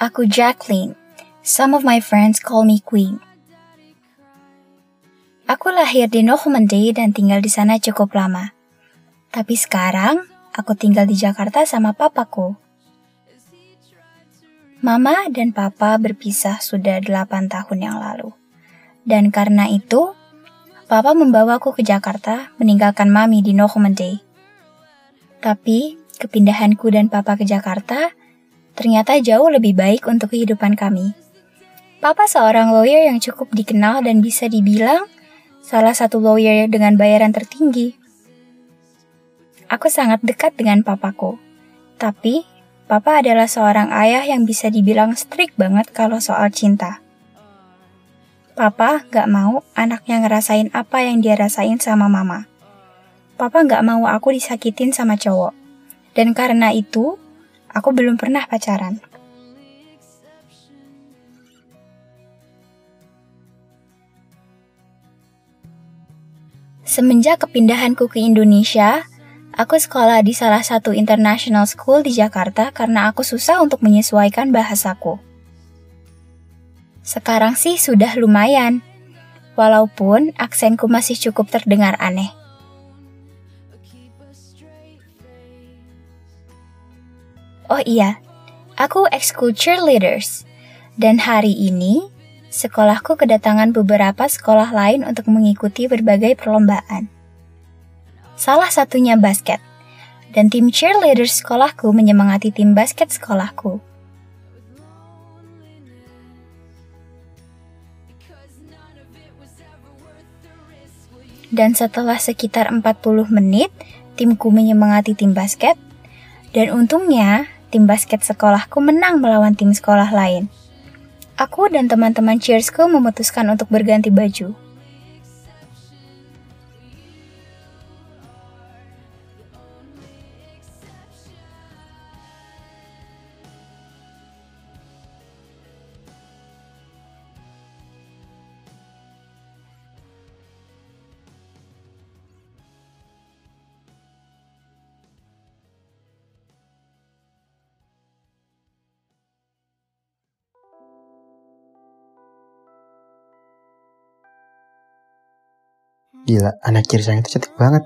Aku Jacqueline. Some of my friends call me Queen. Aku lahir di Normandy dan tinggal di sana cukup lama. Tapi sekarang, aku tinggal di Jakarta sama papaku. Mama dan papa berpisah sudah 8 tahun yang lalu. Dan karena itu, papa membawaku ke Jakarta meninggalkan mami di Normandy. Tapi, kepindahanku dan papa ke Jakarta ternyata jauh lebih baik untuk kehidupan kami. Papa seorang lawyer yang cukup dikenal dan bisa dibilang salah satu lawyer dengan bayaran tertinggi. Aku sangat dekat dengan papaku, tapi Papa adalah seorang ayah yang bisa dibilang strict banget kalau soal cinta. Papa gak mau anaknya ngerasain apa yang dia rasain sama mama. Papa gak mau aku disakitin sama cowok. Dan karena itu, aku belum pernah pacaran. Semenjak kepindahanku ke Indonesia, Aku sekolah di salah satu international school di Jakarta karena aku susah untuk menyesuaikan bahasaku. Sekarang sih sudah lumayan, walaupun aksenku masih cukup terdengar aneh. Oh iya, aku ekskul cheerleaders. Dan hari ini, sekolahku kedatangan beberapa sekolah lain untuk mengikuti berbagai perlombaan salah satunya basket. Dan tim cheerleader sekolahku menyemangati tim basket sekolahku. Dan setelah sekitar 40 menit, timku menyemangati tim basket. Dan untungnya, tim basket sekolahku menang melawan tim sekolah lain. Aku dan teman-teman cheersku memutuskan untuk berganti baju. Gila, anak kiri saya itu cantik banget.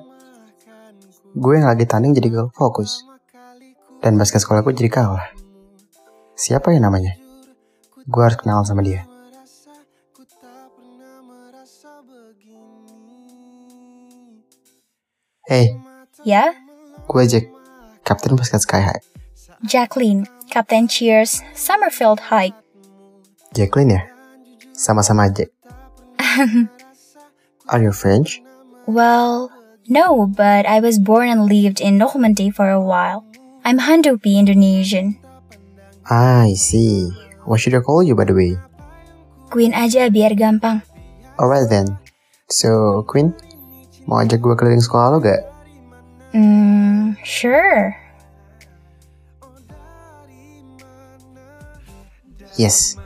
Gue yang lagi tanding jadi gak fokus. Dan basket sekolahku jadi kalah. Siapa ya namanya? Gue harus kenal sama dia. Hey, Ya, gue Jack, kapten basket Sky High. Jacqueline, Kapten Cheers, Summerfield High. Jacqueline ya? Sama-sama Jack. Are you French? Well, no, but I was born and lived in Normandy for a while. I'm Handopi Indonesian. Ah, I see. What should I call you by the way? Queen aja biar gampang. Alright then. So, Queen, mau ajak gue keliling sekolah lo gak? Hmm, sure. Yes,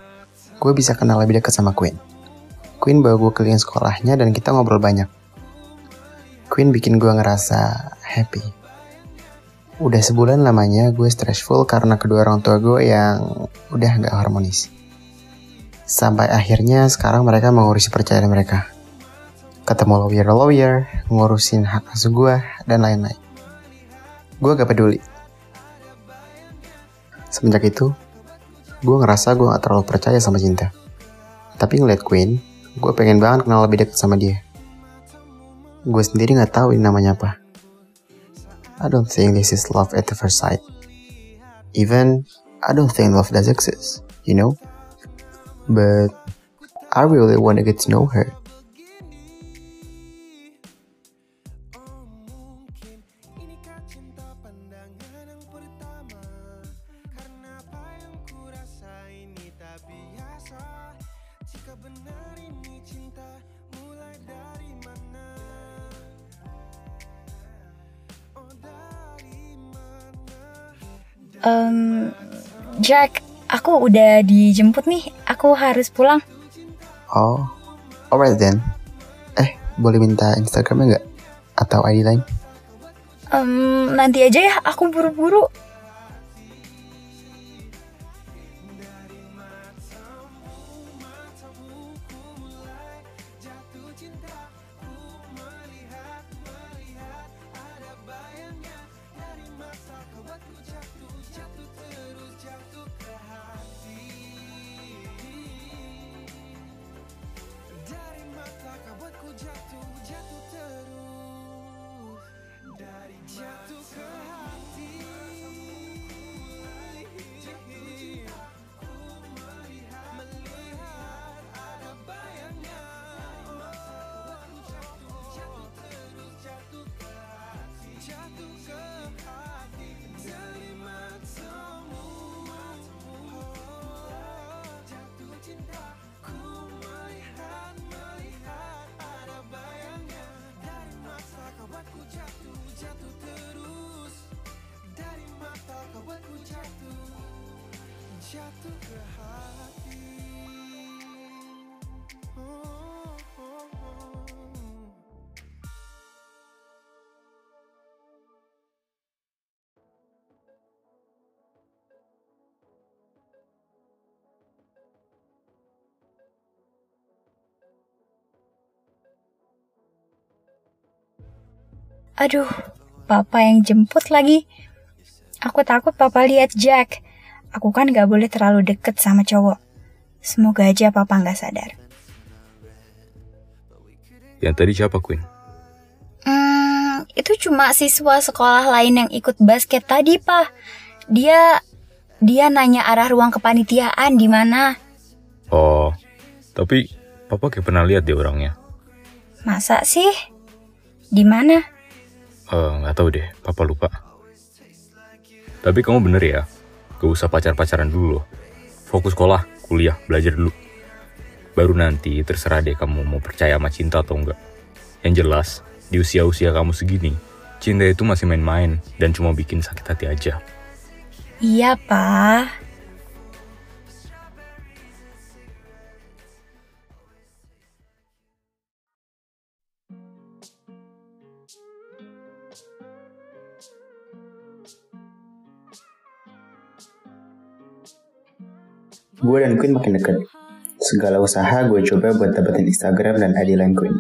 gue bisa kenal lebih dekat sama Queen. Queen bawa gue keliling sekolahnya dan kita ngobrol banyak. Queen bikin gue ngerasa happy. Udah sebulan lamanya gue stressful karena kedua orang tua gue yang udah gak harmonis. Sampai akhirnya sekarang mereka mengurusi percayaan mereka. Ketemu lawyer-lawyer, ngurusin hak asuh gue, dan lain-lain. Gue gak peduli. Semenjak itu, gue ngerasa gue gak terlalu percaya sama cinta. Tapi ngeliat Queen, gue pengen banget kenal lebih dekat sama dia. Gue sendiri gak tahu ini namanya apa. I don't think this is love at the first sight. Even, I don't think love does exist, you know? But, I really want to get to know her. Um, Jack, aku udah dijemput nih. Aku harus pulang. Oh, alright then. Eh, boleh minta Instagramnya nggak? Atau ID lain? Um, nanti aja ya, aku buru-buru. Aduh, papa yang jemput lagi. Aku takut papa lihat Jack. Aku kan gak boleh terlalu deket sama cowok. Semoga aja papa gak sadar. Yang tadi siapa, Queen? Hmm, itu cuma siswa sekolah lain yang ikut basket tadi, Pak. Dia dia nanya arah ruang kepanitiaan di mana. Oh, tapi papa kayak pernah lihat deh orangnya. Masa sih? Di mana? Eh, nggak tahu deh, papa lupa. Tapi kamu bener ya, gak usah pacar-pacaran dulu loh. Fokus sekolah, kuliah, belajar dulu. Baru nanti terserah deh kamu mau percaya sama cinta atau enggak. Yang jelas, di usia-usia kamu segini, cinta itu masih main-main dan cuma bikin sakit hati aja. Iya, Pak. Gue dan Queen makin deket. Segala usaha gue coba buat dapetin Instagram dan ID line Queen.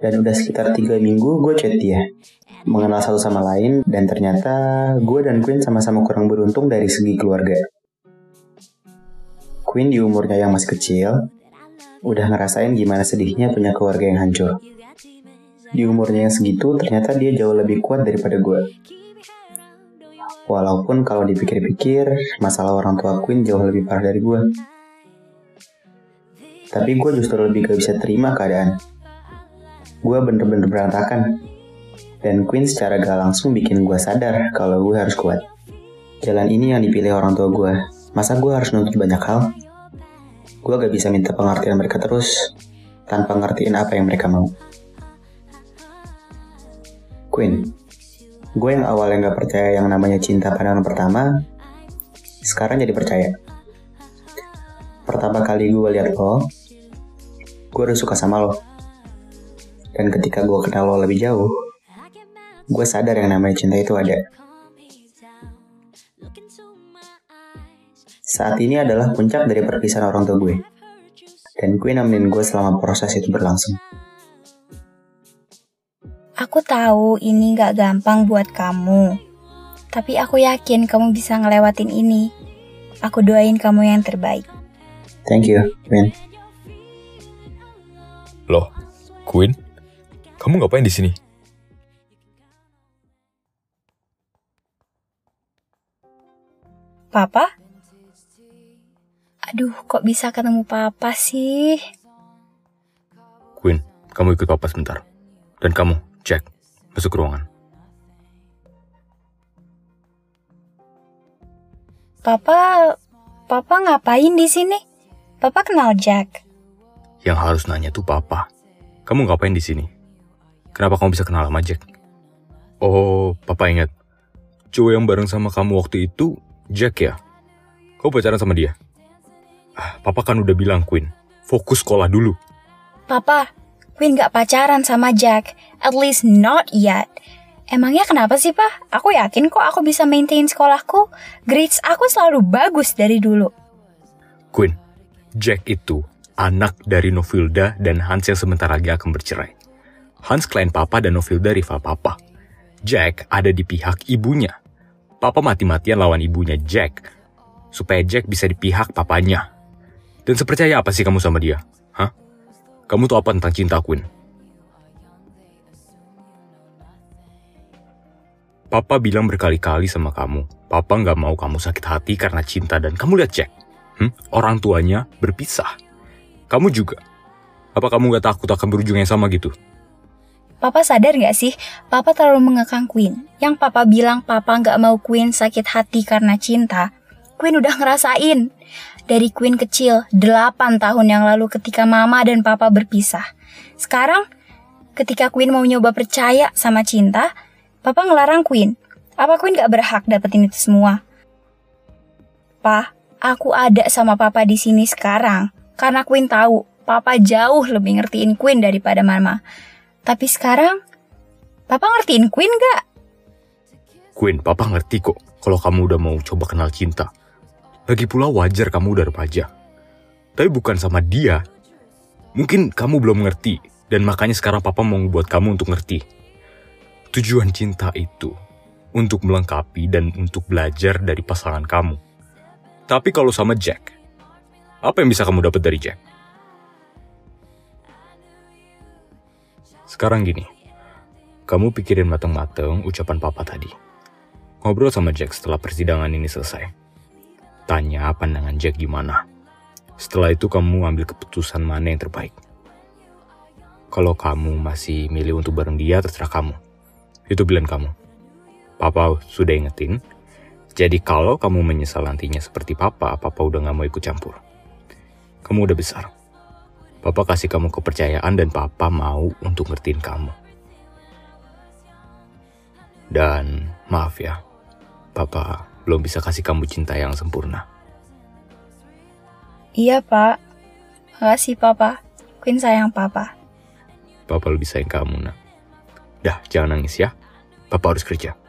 Dan udah sekitar 3 minggu gue chat dia. Mengenal satu sama lain dan ternyata gue dan Queen sama-sama kurang beruntung dari segi keluarga. Queen di umurnya yang masih kecil, udah ngerasain gimana sedihnya punya keluarga yang hancur. Di umurnya yang segitu, ternyata dia jauh lebih kuat daripada gue. Walaupun kalau dipikir-pikir, masalah orang tua Queen jauh lebih parah dari gue. Tapi gue justru lebih gak bisa terima keadaan. Gue bener-bener berantakan. Dan Queen secara gak langsung bikin gue sadar kalau gue harus kuat. Jalan ini yang dipilih orang tua gue. Masa gue harus nuntut banyak hal? Gue gak bisa minta pengertian mereka terus, tanpa ngertiin apa yang mereka mau. Queen, gue yang awalnya gak percaya yang namanya cinta pandangan pertama, sekarang jadi percaya. Pertama kali gue lihat lo, gue udah suka sama lo. Dan ketika gue kenal lo lebih jauh, gue sadar yang namanya cinta itu ada. Saat ini adalah puncak dari perpisahan orang tua gue. Dan gue nemenin gue selama proses itu berlangsung. Aku tahu ini gak gampang buat kamu. Tapi aku yakin kamu bisa ngelewatin ini. Aku doain kamu yang terbaik. Thank you, Queen. Loh, Queen? Kamu ngapain di sini? Papa? Aduh, kok bisa ketemu papa sih? Queen, kamu ikut papa sebentar. Dan kamu, Jack, masuk ruangan. Papa, papa ngapain di sini? Papa kenal Jack. Yang harus nanya tuh papa. Kamu ngapain di sini? Kenapa kamu bisa kenal sama Jack? Oh, papa ingat. Cowok yang bareng sama kamu waktu itu, Jack ya? Kau pacaran sama dia? Ah, papa kan udah bilang, Queen. Fokus sekolah dulu. Papa, Queen gak pacaran sama Jack. At least not yet. Emangnya kenapa sih, Pak? Aku yakin kok aku bisa maintain sekolahku. Grades aku selalu bagus dari dulu. Queen, Jack itu anak dari Novilda dan Hans yang sebentar lagi akan bercerai. Hans klien papa dan Novilda rival papa. Jack ada di pihak ibunya. Papa mati-matian lawan ibunya Jack. Supaya Jack bisa di pihak papanya. Dan sepercaya apa sih kamu sama dia? Hah? Kamu tahu apa tentang cinta, Queen? Papa bilang berkali-kali sama kamu, Papa nggak mau kamu sakit hati karena cinta dan kamu lihat Jack. Hmm? Orang tuanya berpisah. Kamu juga. Apa kamu nggak takut akan berujung yang sama gitu? Papa sadar gak sih, Papa terlalu mengekang Queen. Yang Papa bilang Papa nggak mau Queen sakit hati karena cinta, Queen udah ngerasain. Dari Queen kecil, 8 tahun yang lalu ketika Mama dan Papa berpisah. Sekarang, ketika Queen mau nyoba percaya sama cinta, Papa ngelarang Queen. Apa Queen gak berhak dapetin itu semua? Pa, aku ada sama papa di sini sekarang karena Queen tahu papa jauh lebih ngertiin Queen daripada mama. Tapi sekarang, papa ngertiin Queen gak? Queen, papa ngerti kok kalau kamu udah mau coba kenal cinta. Lagi pula wajar kamu udah remaja. Tapi bukan sama dia. Mungkin kamu belum ngerti, dan makanya sekarang papa mau buat kamu untuk ngerti. Tujuan cinta itu untuk melengkapi dan untuk belajar dari pasangan kamu. Tapi kalau sama Jack, apa yang bisa kamu dapat dari Jack? Sekarang gini, kamu pikirin mateng-mateng ucapan papa tadi. Ngobrol sama Jack setelah persidangan ini selesai. Tanya pandangan Jack gimana. Setelah itu kamu ambil keputusan mana yang terbaik. Kalau kamu masih milih untuk bareng dia, terserah kamu. Itu pilihan kamu. Papa sudah ingetin, jadi kalau kamu menyesal nantinya seperti papa, papa udah gak mau ikut campur. Kamu udah besar. Papa kasih kamu kepercayaan dan papa mau untuk ngertiin kamu. Dan maaf ya, papa belum bisa kasih kamu cinta yang sempurna. Iya, Pak. Makasih, Papa. Queen sayang Papa. Papa lebih sayang kamu, nak. Dah, jangan nangis ya. Papa harus kerja.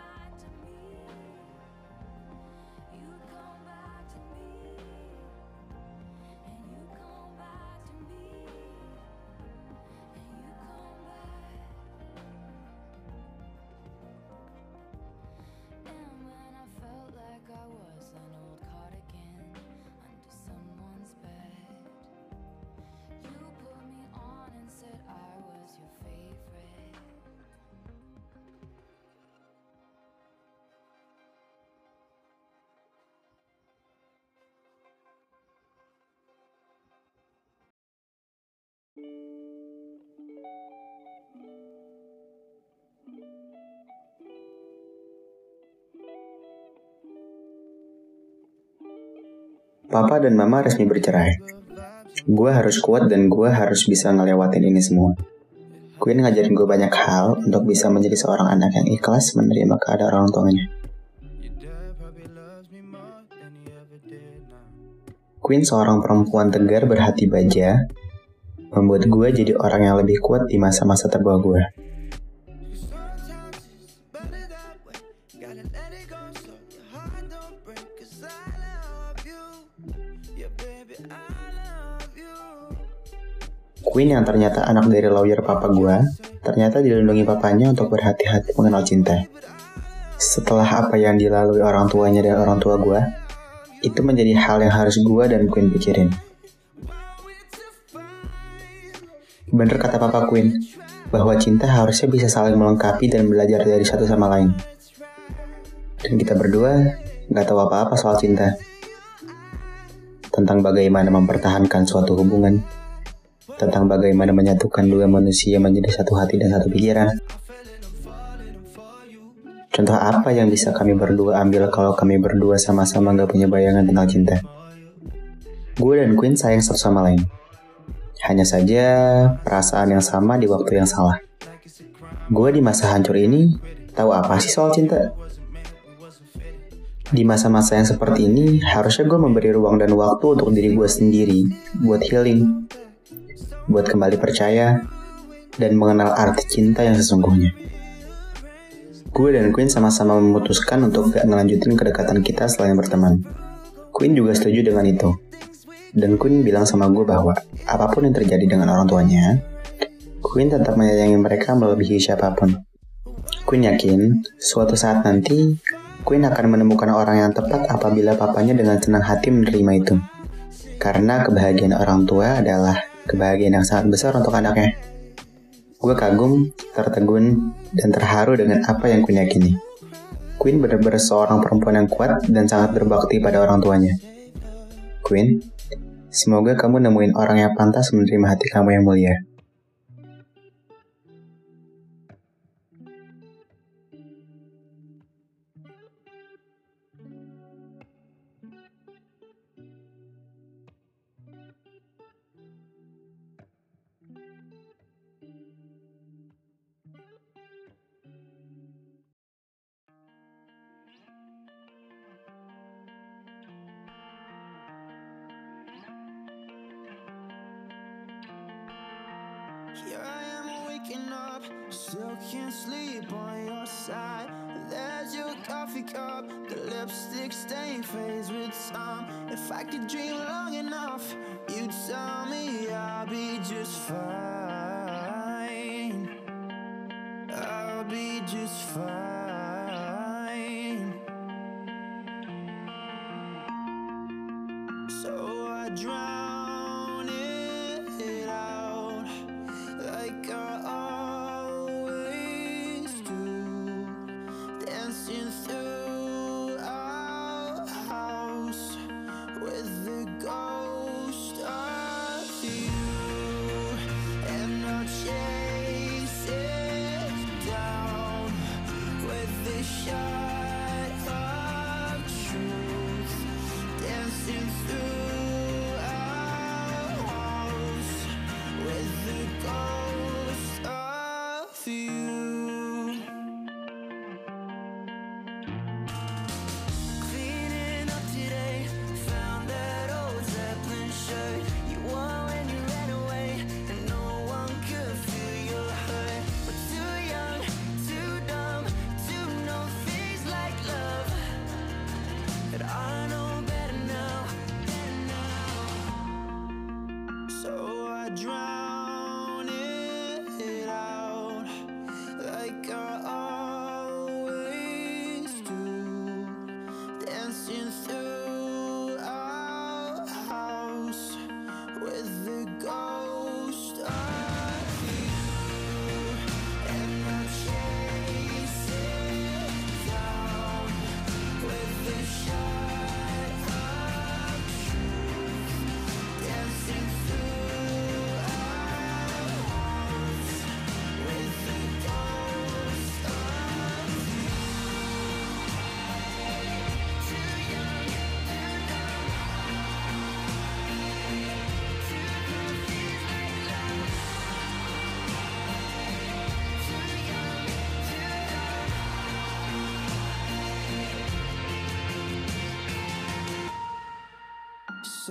Papa dan Mama resmi bercerai. Gue harus kuat dan gue harus bisa ngelewatin ini semua. Queen ngajarin gue banyak hal untuk bisa menjadi seorang anak yang ikhlas menerima keadaan orang tuanya. Queen seorang perempuan tegar berhati baja, membuat gue jadi orang yang lebih kuat di masa-masa terbawa gue. Queen yang ternyata anak dari lawyer papa gue, ternyata dilindungi papanya untuk berhati-hati mengenal cinta. Setelah apa yang dilalui orang tuanya dan orang tua gue, itu menjadi hal yang harus gue dan Queen pikirin. Bener kata papa Queen, bahwa cinta harusnya bisa saling melengkapi dan belajar dari satu sama lain. Dan kita berdua nggak tahu apa-apa soal cinta. Tentang bagaimana mempertahankan suatu hubungan, tentang bagaimana menyatukan dua manusia menjadi satu hati dan satu pikiran. Contoh apa yang bisa kami berdua ambil kalau kami berdua sama-sama gak punya bayangan tentang cinta? Gue dan Queen sayang satu sama lain. Hanya saja perasaan yang sama di waktu yang salah. Gue di masa hancur ini tahu apa sih soal cinta? Di masa-masa yang seperti ini, harusnya gue memberi ruang dan waktu untuk diri gue sendiri, buat healing, buat kembali percaya dan mengenal arti cinta yang sesungguhnya. Gue dan Queen sama-sama memutuskan untuk gak ngelanjutin kedekatan kita selain berteman. Queen juga setuju dengan itu. Dan Queen bilang sama gue bahwa apa pun yang terjadi dengan orang tuanya, Queen tetap menyayangi mereka melebihi siapa pun. Queen yakin, suatu saat nanti, Queen akan menemukan orang yang tepat apabila papanya dengan senang hati menerima itu. Karena kebahagiaan orang tua adalah kebahagiaan yang sangat besar untuk anaknya. Gue kagum, tertegun, dan terharu dengan apa yang Queen yakini. Queen benar-benar seorang perempuan yang kuat dan sangat berbakti pada orang tuanya. Queen, semoga kamu nemuin orang yang pantas menerima hati kamu yang mulia. on your side. There's your coffee cup The lipstick stain fades with time If I could dream long enough You'd tell me I'll be just fine.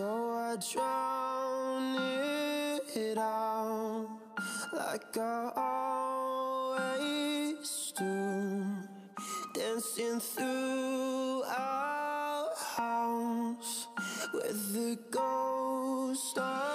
So I drown it out like I always do Dancing through our house with the ghost of